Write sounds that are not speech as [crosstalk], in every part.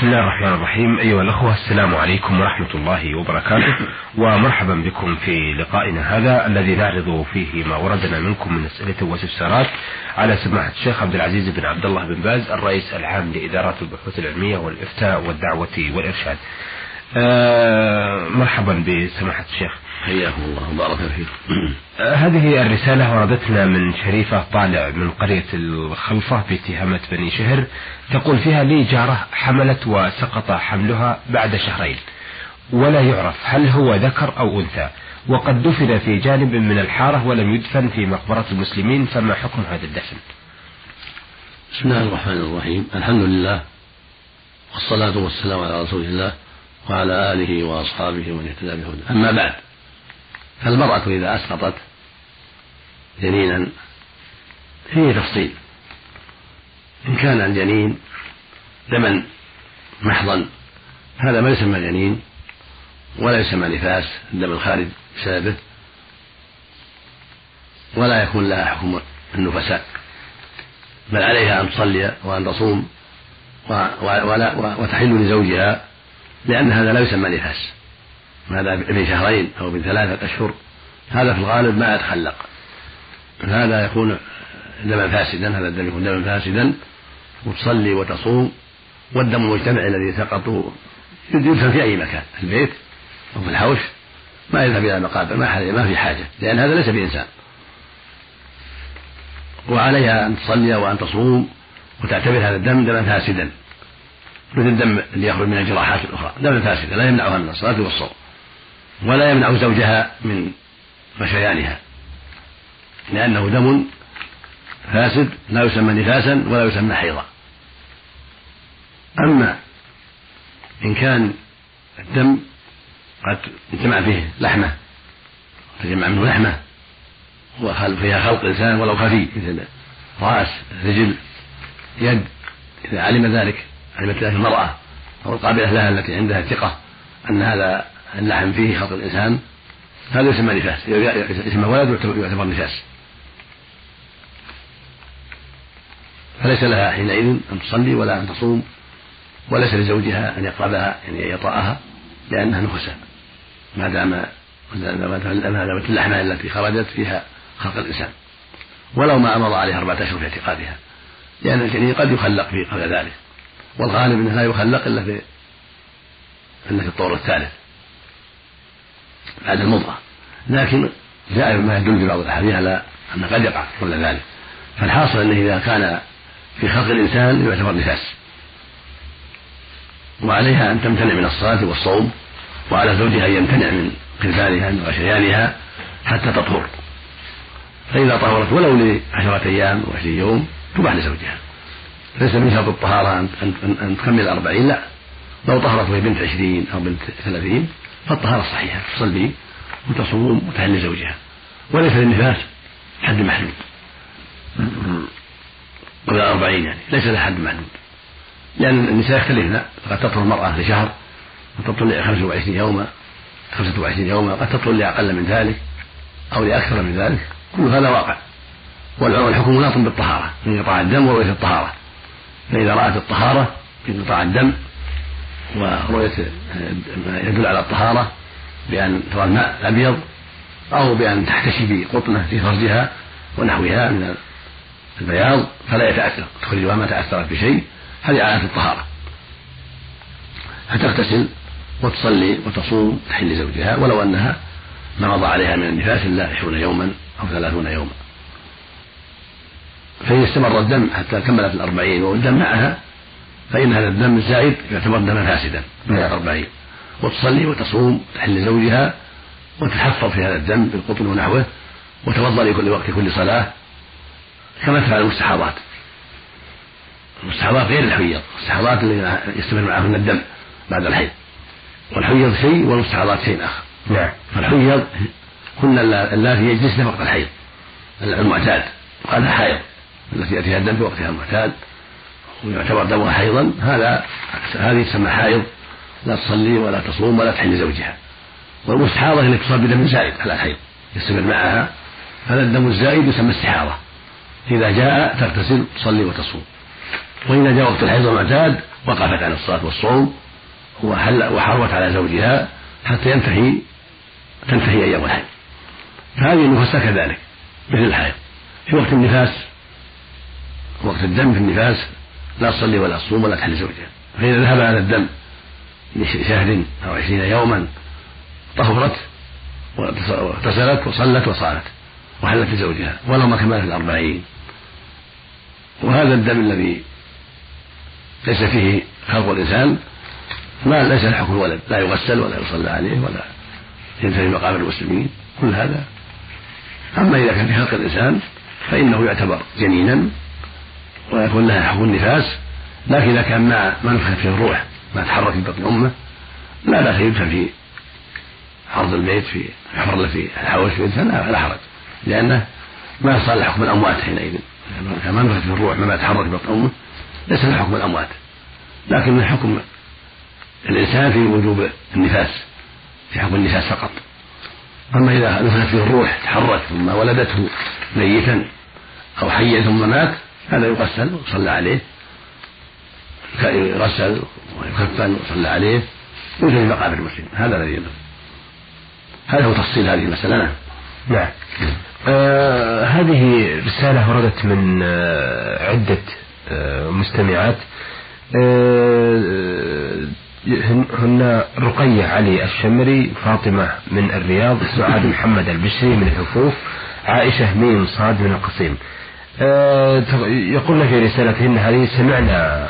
بسم الله الرحمن الرحيم. أيها الأخوة السلام عليكم ورحمة الله وبركاته. ومرحبا بكم في لقائنا هذا الذي نعرض فيه ما وردنا منكم من أسئلة واستفسارات على سماحة الشيخ عبد العزيز بن عبد الله بن باز الرئيس العام لإدارة البحوث العلمية والإفتاء والدعوة والإرشاد. آه مرحبا بسماحة الشيخ. حياكم الله وبارك فيكم. [clears throat] آه هذه الرسالة وردتنا من شريفة طالع من قرية الخلفة باتهامة بني شهر. تقول فيها لي جارة حملت وسقط حملها بعد شهرين ولا يعرف هل هو ذكر أو أنثى وقد دفن في جانب من الحارة ولم يدفن في مقبرة المسلمين فما حكم هذا الدفن؟ بسم الله الرحمن الرحيم. الحمد لله والصلاة والسلام على رسول الله وعلى آله وأصحابه ومن اهتدى بهدى أما بعد فالمرأة إذا أسقطت جنينا فيه تفصيل. إن كان الجنين دما محضا هذا ما يسمى جنين ولا يسمى نفاس الدم الخارج بسببه ولا يكون لها حكم النفساء. بل عليها أن تصلي وأن تصوم وتحل لزوجها لأن هذا لا يسمى نفاس. هذا ابن شهرين أو ابن ثلاثة أشهر. هذا في الغالب ما يتخلق. هذا يكون دما فاسدا هذا الدم يكون دما فاسدا. وتصلي وتصوم والدم المجتمع الذي سقط يدفن في أي مكان في البيت أو في الحوش. ما يذهب إلى المقابر ما ما في حاجة لأن هذا ليس بإنسان. وعليها أن تصلي وأن تصوم وتعتبر هذا الدم دما فاسدا. مثل الدم اللي يخرج من الجراحات الأخرى دما فاسدا لا يمنعها من الصلاة والصوم. ولا يمنع زوجها من غشيانها لأنه دم فاسد لا يسمى نفاسا ولا يسمى حيضا. أما إن كان الدم قد اجتمع فيه لحمة تجمع منه لحمة وفيها خلق إنسان ولو خفي مثل رأس رجل يد إذا علم ذلك علمت ذلك المرأة أو القابلة لها التي عندها ثقة أن هذا اللحم فيه خلق الإنسان هذا يسمى نفاس يسمى ولد يعتبر نفاس. فليس لها حينئذ أن تصلي ولا أن تصوم وليس لزوجها أن يقربها يعني يطأها لأنها نفساء ما دام ما دامت اللحمة التي خرجت فيها خلق الإنسان. ولو ما مضى عليها أربعة أشهر في اعتقادها. لأن الجنين قد يخلق في قبل ذلك. والغالب أنه لا يخلق إلا في إلا في الطور الثالث. بعد المضغة. لكن جاء ما يدل في بعض الأحاديث على أن قد يقع كل ذلك. فالحاصل أنه إذا كان في خلق الإنسان يعتبر نفاس. وعليها أن تمتنع من الصلاة والصوم وعلى زوجها أن يمتنع من قتالها من غشيانها حتى تطهر. فإذا طهرت ولو لعشرة أيام أو عشرين يوم تباح لزوجها. ليس من شرط الطهارة أن, أن, تكمل أربعين لا. لو طهرت وهي بنت عشرين أو بنت ثلاثين فالطهارة صحيحة تصلي وتصوم وتهل لزوجها وليس للنفاس حد محدود. قبل أربعين يعني ليس لها حد محدود. لأن النساء يختلفن قد تطهر المرأة لشهر قد لخمسة وعشرين يوما خمسة وعشرين يوما قد تطهر لأقل من ذلك أو لأكثر من ذلك. كل هذا واقع. والحكم مناط بالطهارة انقطاع الدم ورؤية الطهارة. فإذا رأت الطهارة انقطاع الدم ورؤية ما يدل على الطهارة بأن ترى الماء الأبيض أو بأن تحتشي بقطنة في فرجها ونحوها من البياض فلا يتأثر تخرجها ما تأثرت بشيء هذه علامة الطهارة. فتغتسل وتصلي وتصوم تحل زوجها ولو أنها ما مضى عليها من النفاس إلا عشرون يوما أو ثلاثون يوما. فإن استمر الدم حتى كملت الأربعين والدم معها فإن هذا الدم الزائد يعتبر دما فاسدا من الأربعين. وتصلي وتصوم تحل زوجها وتحفظ في هذا الدم بالقطن ونحوه وتوضأ لكل وقت كل صلاة كما تفعل المستحاضات. المستحاضات غير الحيض المستحاضات اللي يستمر معهن الدم بعد الحيض. والحيض شيء والمستحاضات شيء آخر. نعم. فالحيض هن اللاتي يجلسن وقت الحيض المعتاد وهذا حائض التي يأتيها الدم في وقتها المعتاد. ويعتبر دمها حيضا هذا هذه تسمى حائض لا تصلي ولا تصوم ولا تحل زوجها والمستحاضة التي تصاب بدم زائد على الحيض يستمر معها. هذا الدم الزائد يسمى استحاضة. إذا جاء تغتسل تصلي وتصوم. وإذا جاء وقت الحيض المعتاد وقفت عن الصلاة والصوم وحرمت على زوجها حتى ينتهي تنتهي أيام الحيض. فهذه النفاس كذلك مثل الحيض في وقت النفاس وقت الدم في النفاس لا تصلي ولا تصوم ولا تحل زوجها فإذا ذهب هذا الدم لشهر أو عشرين يوما طهرت واغتسلت وصلت وصامت وحلت لزوجها ولو ما كملت الأربعين. وهذا الدم الذي ليس فيه خلق الإنسان ما ليس لحكم الولد لا يغسل ولا يصلى عليه ولا ينتهي مقام المسلمين. كل هذا أما إذا كان في خلق الإنسان فإنه يعتبر جنينا ويكون لها حكم النفاس لكن إذا كان مع ما نفخت فيه الروح ما تحرك في بطن أمه لا بأس يدفن في عرض البيت في له في الحوش في لا حرج لأنه ما صار حكم الأموات حينئذ. كان ما نفخت فيه الروح ما تحرك في بطن أمه ليس له حكم الأموات. لكن من حكم الإنسان في وجوب النفاس في حكم النفاس فقط. أما إذا نفخت فيه الروح تحرك ثم ولدته ميتا أو حيا ثم مات هذا يغسل ويصلى عليه. يغسل ويكفن ويصلى عليه. يوجد مقابر المسلم. هذا الذي يدل. هذا هو تفصيل هذه المسألة. نعم. نعم. آه هذه رسالة وردت من آه عدة آه مستمعات. آه هن رقية علي الشمري فاطمة من الرياض سعاد محمد البشري من الحفوف عائشة ميم صاد من القصيم. آه، يقولن في رسالتهن هذه سمعنا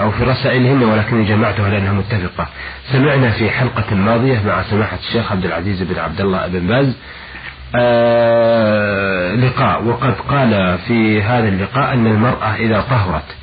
أو في رسائلهن ولكني جمعتها لأنها متفقة. سمعنا في حلقة ماضية مع سماحة الشيخ عبد العزيز بن عبد الله بن باز آه لقاء. وقد قال في هذا اللقاء أن المرأة إذا طهرت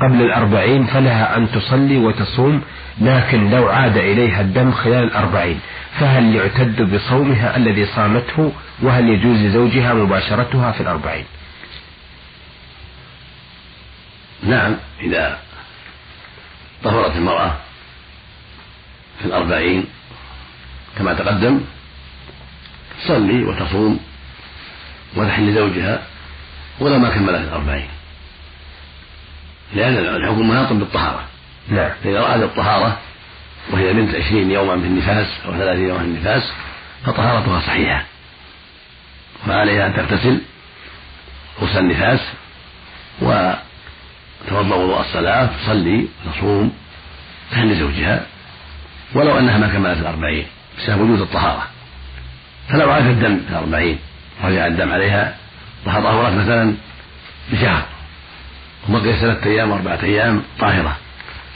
قبل الأربعين فلها أن تصلي وتصوم لكن لو عاد إليها الدم خلال الأربعين فهل يعتد بصومها الذي صامته وهل يجوز لزوجها مباشرتها في الأربعين؟ نعم إذا طهرت المرأة في الأربعين كما تقدم تصلي وتصوم وتحل زوجها ولو ما كملت الأربعين. لأن الحكم مناط بالطهارة. نعم. فإذا رأت الطهارة وهي بنت عشرين يوما في النفاس أو ثلاثين يوما في النفاس فطهارتها صحيحة. وعليها أن تغتسل غسل النفاس وتوضأ وضوء الصلاة تصلي وتصوم تهني زوجها. ولو أنها ما كملت الأربعين بسبب وجود الطهارة. فلو عاد الدم في الأربعين رجع الدم عليها طهرت مثلا بشهر. وبقي ثلاثة أيام وأربعة أيام طاهرة.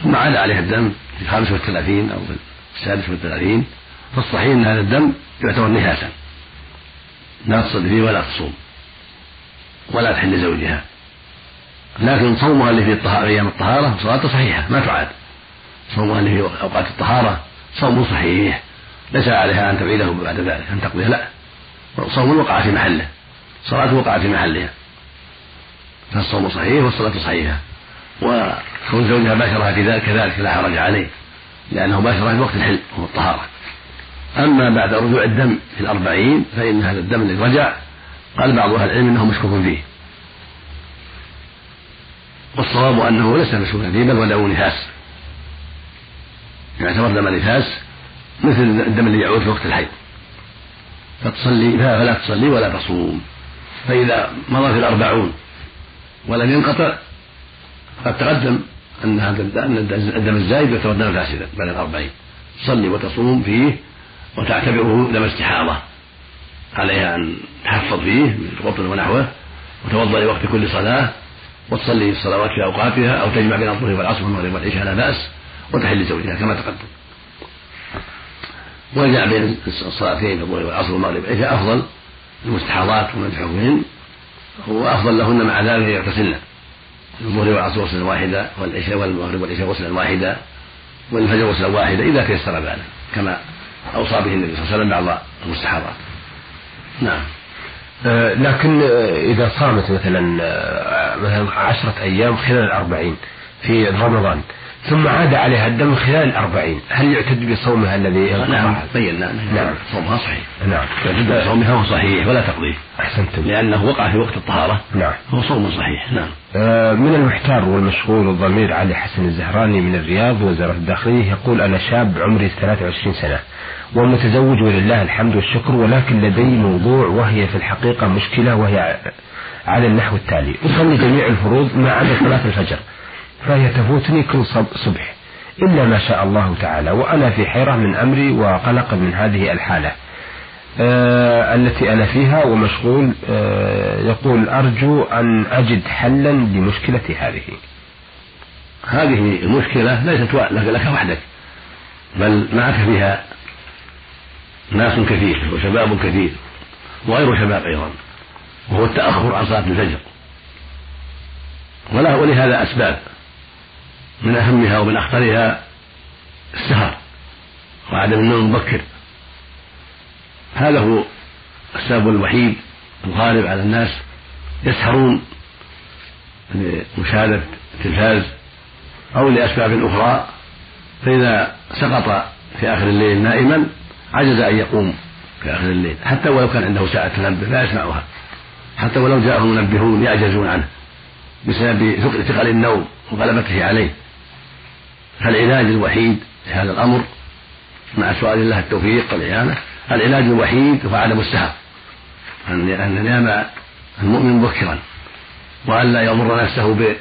ثم عاد عليها الدم في الخامس والثلاثين أو في السادس والثلاثين. فالصحيح أن هذا الدم يعتبر نفاسا لا تصلي فيه ولا تصوم. ولا تحل زوجها لكن صومها اللي في أيام الطهارة صلاته صحيحة ما تعاد. صومها اللي في أوقات الطهارة صوم صحيح ليس عليها أن تعيده بعد ذلك أن تقضيه لا. صوم وقع في محله صلاة وقع في محلها فالصوم صحيح والصلاة صحيحة. وكون زوجها باشرها في ذلك كذلك لا حرج عليه لأنه باشرها في وقت الحل وهو الطهارة. أما بعد رجوع الدم في الأربعين فإن هذا الدم الذي رجع قال بعض أهل العلم أنه مشكوك فيه. والصواب أنه ليس فيه بل وله نفاس يعتبر دم نفاس مثل الدم الذي يعود في وقت الحيض. فتصلي فلا تصلي ولا تصوم. فإذا مضى في الأربعون ولم ينقطع قد تقدم أن هذا الدم الزايد يعتبر دما فاسدا بعد الأربعين. تصلي وتصوم فيه وتعتبره دم استحاضة. عليها أن تحفظ فيه من القطن ونحوه وتوضأ لوقت كل صلاة. وتصلي الصلوات في أوقاتها أو تجمع بين الظهر والعصر والمغرب والعشاء لا بأس وتحل زوجها كما تقدم. وجاء بين الصلاتين الظهر والعصر والمغرب والعشاء أفضل المستحاضات ومن أفضل لهن مع ذلك يغتسلن الظهر والعصر غسلا واحدا والعشاء والمغرب والعشاء غسلا واحدا والفجر غسلا واحدا إذا تيسر ذلك كما أوصى به النبي صلى الله عليه وسلم بعض المستحاضات نعم. آه لكن آه إذا صامت مثلا آه مثلا عشرة أيام خلال الأربعين في رمضان ثم عاد عليها الدم خلال الأربعين. هل يعتد بصومها الذي نعم بينا نعم. صومها صحيح. نعم. يعتد بصومها هو صحيح ولا تقضيه. أحسنتم. لأنه وقع في وقت الطهارة. نعم. هو صوم صحيح. نعم. آه من المحتار والمشغول الضمير علي حسن الزهراني من الرياض وزارة الداخلية يقول أنا شاب عمري 23 سنة. ومتزوج ولله الحمد والشكر ولكن لدي موضوع وهي في الحقيقة مشكلة وهي على النحو التالي. أصلي جميع الفروض ما عدا صلاة الفجر فهي تفوتني كل صبح. إلا ما شاء الله تعالى وأنا في حيرة من أمري وقلق من هذه الحالة. آه التي أنا فيها ومشغول آه يقول أرجو أن أجد حلا لمشكلتي هذه. هذه المشكلة ليست لك وحدك بل معك فيها ناس كثير وشباب كثير وغير شباب أيضا. وهو التأخر عن صلاة الفجر. وله ولهذا أسباب. من أهمها ومن أخطرها السهر وعدم النوم المبكر. هذا هو السبب الوحيد الغالب على الناس يسهرون لمشاهدة التلفاز أو لأسباب أخرى. فإذا سقط في آخر الليل نائما عجز أن يقوم في آخر الليل حتى ولو كان عنده ساعة تنبه لا يسمعها. حتى ولو جاءه منبهون يعجزون عنه بسبب ثقل النوم وغلبته عليه. فالعلاج الوحيد لهذا الأمر مع سؤال الله التوفيق والإعانة العلاج الوحيد هو عدم السهر. أن ينام المؤمن مبكرا وأن لا يضر نفسه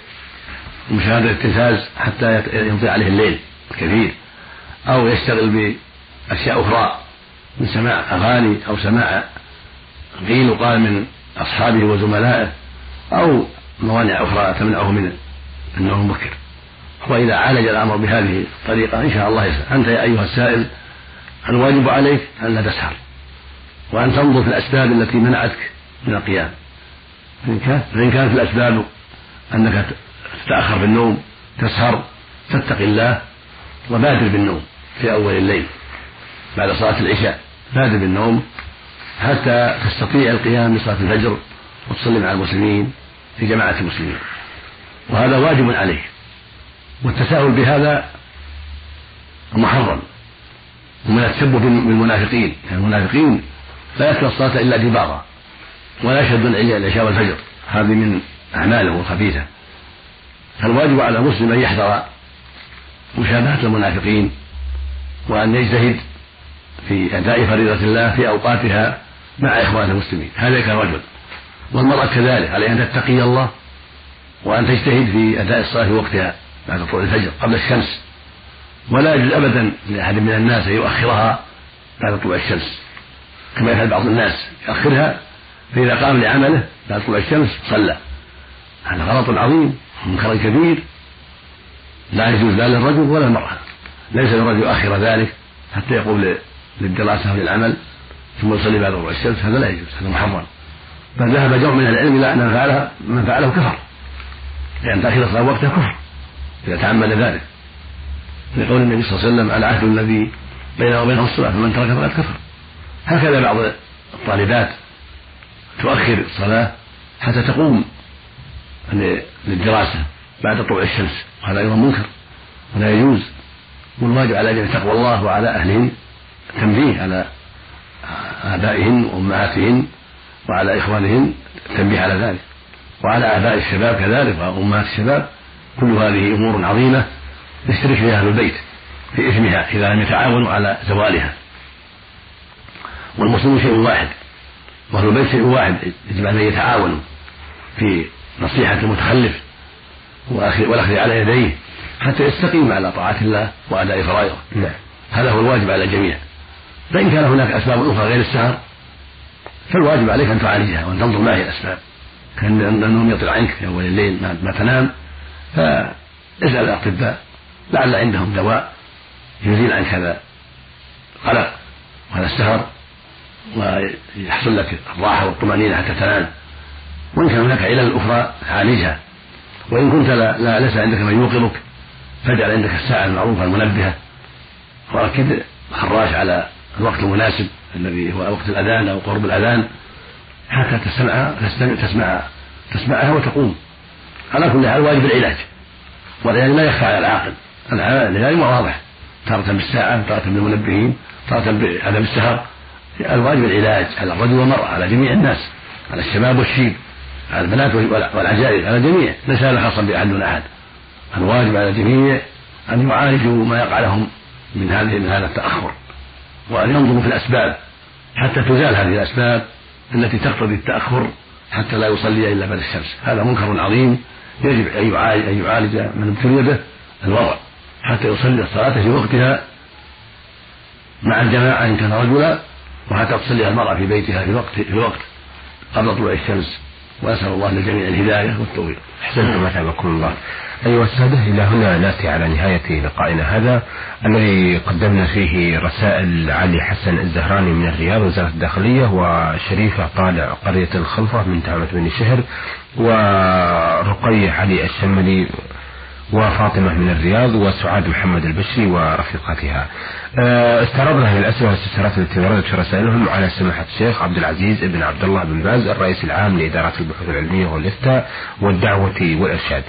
بمشاهدة التلفاز حتى يمضي عليه الليل الكثير أو يشتغل بأشياء أخرى من سماع أغاني أو سماع قيل وقال من أصحابه وزملائه أو موانع أخرى تمنعه من النوم المبكر وإذا عالج الأمر بهذه الطريقة إن شاء الله يسر أنت يا أيها السائل الواجب عليك أن لا تسهر وأن تنظر في الأسباب التي منعتك من القيام. فإن كانت الأسباب أنك تتأخر في النوم تسهر تتقي الله وبادر بالنوم في أول الليل. بعد صلاة العشاء بادر بالنوم حتى تستطيع القيام بصلاة الفجر وتصلي مع المسلمين في جماعة المسلمين. وهذا واجب عليه. والتساهل بهذا محرم ومن التشبه بالمنافقين يعني المنافقين لا يترك الصلاة إلا دبارا ولا يشهد العشاء والفجر. هذه من أعمالهم الخبيثة. فالواجب على المسلم أن يحذر مشابهة المنافقين وأن يجتهد في أداء فريضة الله في أوقاتها مع إخوان المسلمين. هذا كرجل والمرأة كذلك عليها أن تتقي الله وأن تجتهد في أداء الصلاة في وقتها بعد طلوع الفجر قبل الشمس. ولا يجوز أبدا لأحد من الناس أن يؤخرها بعد طلوع الشمس. كما يفعل بعض الناس. يؤخرها فإذا قام لعمله بعد طلوع الشمس صلى. هذا غلط عظيم منكر كبير. لا يجوز لا للرجل ولا المرأة ليس للرجل يؤخر ذلك حتى يقوم للدراسة وللعمل ثم يصلي بعد طلوع الشمس هذا لا يجوز هذا محرم. بل ذهب جمع من العلم إلى أن من فعله من فعله كفر. لأن تأخير الصلاة وقتها كفر إذا تعمد ذلك. لقول النبي صلى الله عليه وسلم العهد الذي بينه وبينه الصلاة فمن ترك فقد كفر. هكذا بعض الطالبات تؤخر الصلاة حتى تقوم للدراسة بعد طلوع الشمس وهذا أيضا منكر ولا يجوز. والواجب على جميع تقوى الله وعلى أهلهن التنبيه على آبائهن وأمهاتهن وعلى إخوانهن التنبيه على ذلك. وعلى آباء الشباب كذلك وأمهات الشباب. كل هذه أمور عظيمة يشترك فيها أهل البيت في إثمها إذا لم يتعاونوا على زوالها. والمسلم شيء واحد وأهل البيت شيء واحد يجب أن يتعاونوا في نصيحة المتخلف والأخذ على يديه حتى يستقيم على طاعة الله وأداء فرائضه. نعم. هذا هو الواجب على الجميع. فإن كان هناك أسباب أخرى غير السهر فالواجب عليك أن تعالجها وأن تنظر ما هي الأسباب. كان النوم يطلع عنك في أول الليل ما تنام فاسأل الأطباء لعل عندهم دواء يزيل عنك هذا القلق وهذا السهر ويحصل لك الراحة والطمأنينة حتى تنام. وإن كان هناك علل أخرى عالجها وإن كنت لا, لا ليس عندك من يوقظك فاجعل عندك الساعة المعروفة المنبهة. وركب خراج على الوقت المناسب الذي هو وقت الأذان أو قرب الأذان حتى تسمعها تستمع تسمع تسمعها وتقوم. على كل حال واجب العلاج. والعلاج لا يخفى على العاقل. العلاج واضح. تارة بالساعة تارة بالمنبهين تارة بعدم السهر. الواجب العلاج على الرجل والمرأة على جميع الناس على الشباب والشيب على البنات والعجائز على الجميع ليس هذا خاصا بأحد دون أحد. الواجب على الجميع أن يعالجوا ما يقع لهم من هذه من هذا التأخر. وأن ينظروا في الأسباب حتى تزال هذه الأسباب التي تقتضي التأخر حتى لا يصلي إلا بعد الشمس هذا منكر عظيم يجب أن يعالج, من ابتلي به الورع حتى يصلي الصلاة في وقتها مع الجماعة إن كان رجلا وحتى تصلي المرأة في بيتها في وقت في وقت قبل طلوع الشمس وأسأل الله للجميع الهداية والتوفيق. أحسنتم أثابكم الله. أيها السادة إلى هنا نأتي على نهاية لقائنا هذا الذي قدمنا فيه رسائل علي حسن الزهراني من الرياض وزارة الداخلية وشريفة طالع قرية الخلفة من تهمة بن شهر ورقية علي الشملي وفاطمة من الرياض وسعاد محمد البشري ورفيقتها آه، استعرضنا هذه الأسئلة والاستفسارات التي وردت في رسائلهم على سماحة الشيخ عبد العزيز بن عبد الله بن باز الرئيس العام لإدارات البحوث العلمية والإفتاء والدعوة والإرشاد.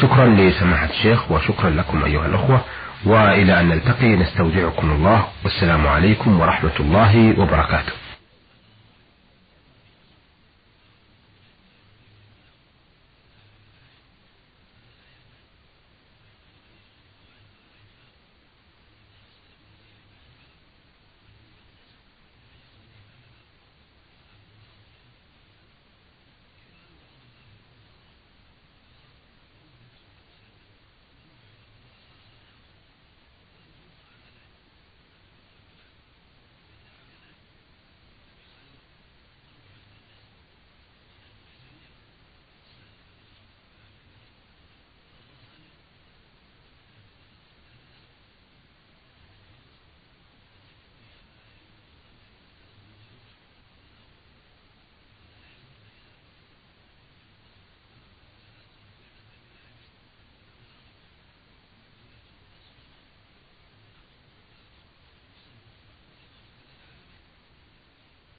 شكرا لسماحة الشيخ وشكرا لكم أيها الأخوة وإلى أن نلتقي نستودعكم الله والسلام عليكم ورحمة الله وبركاته.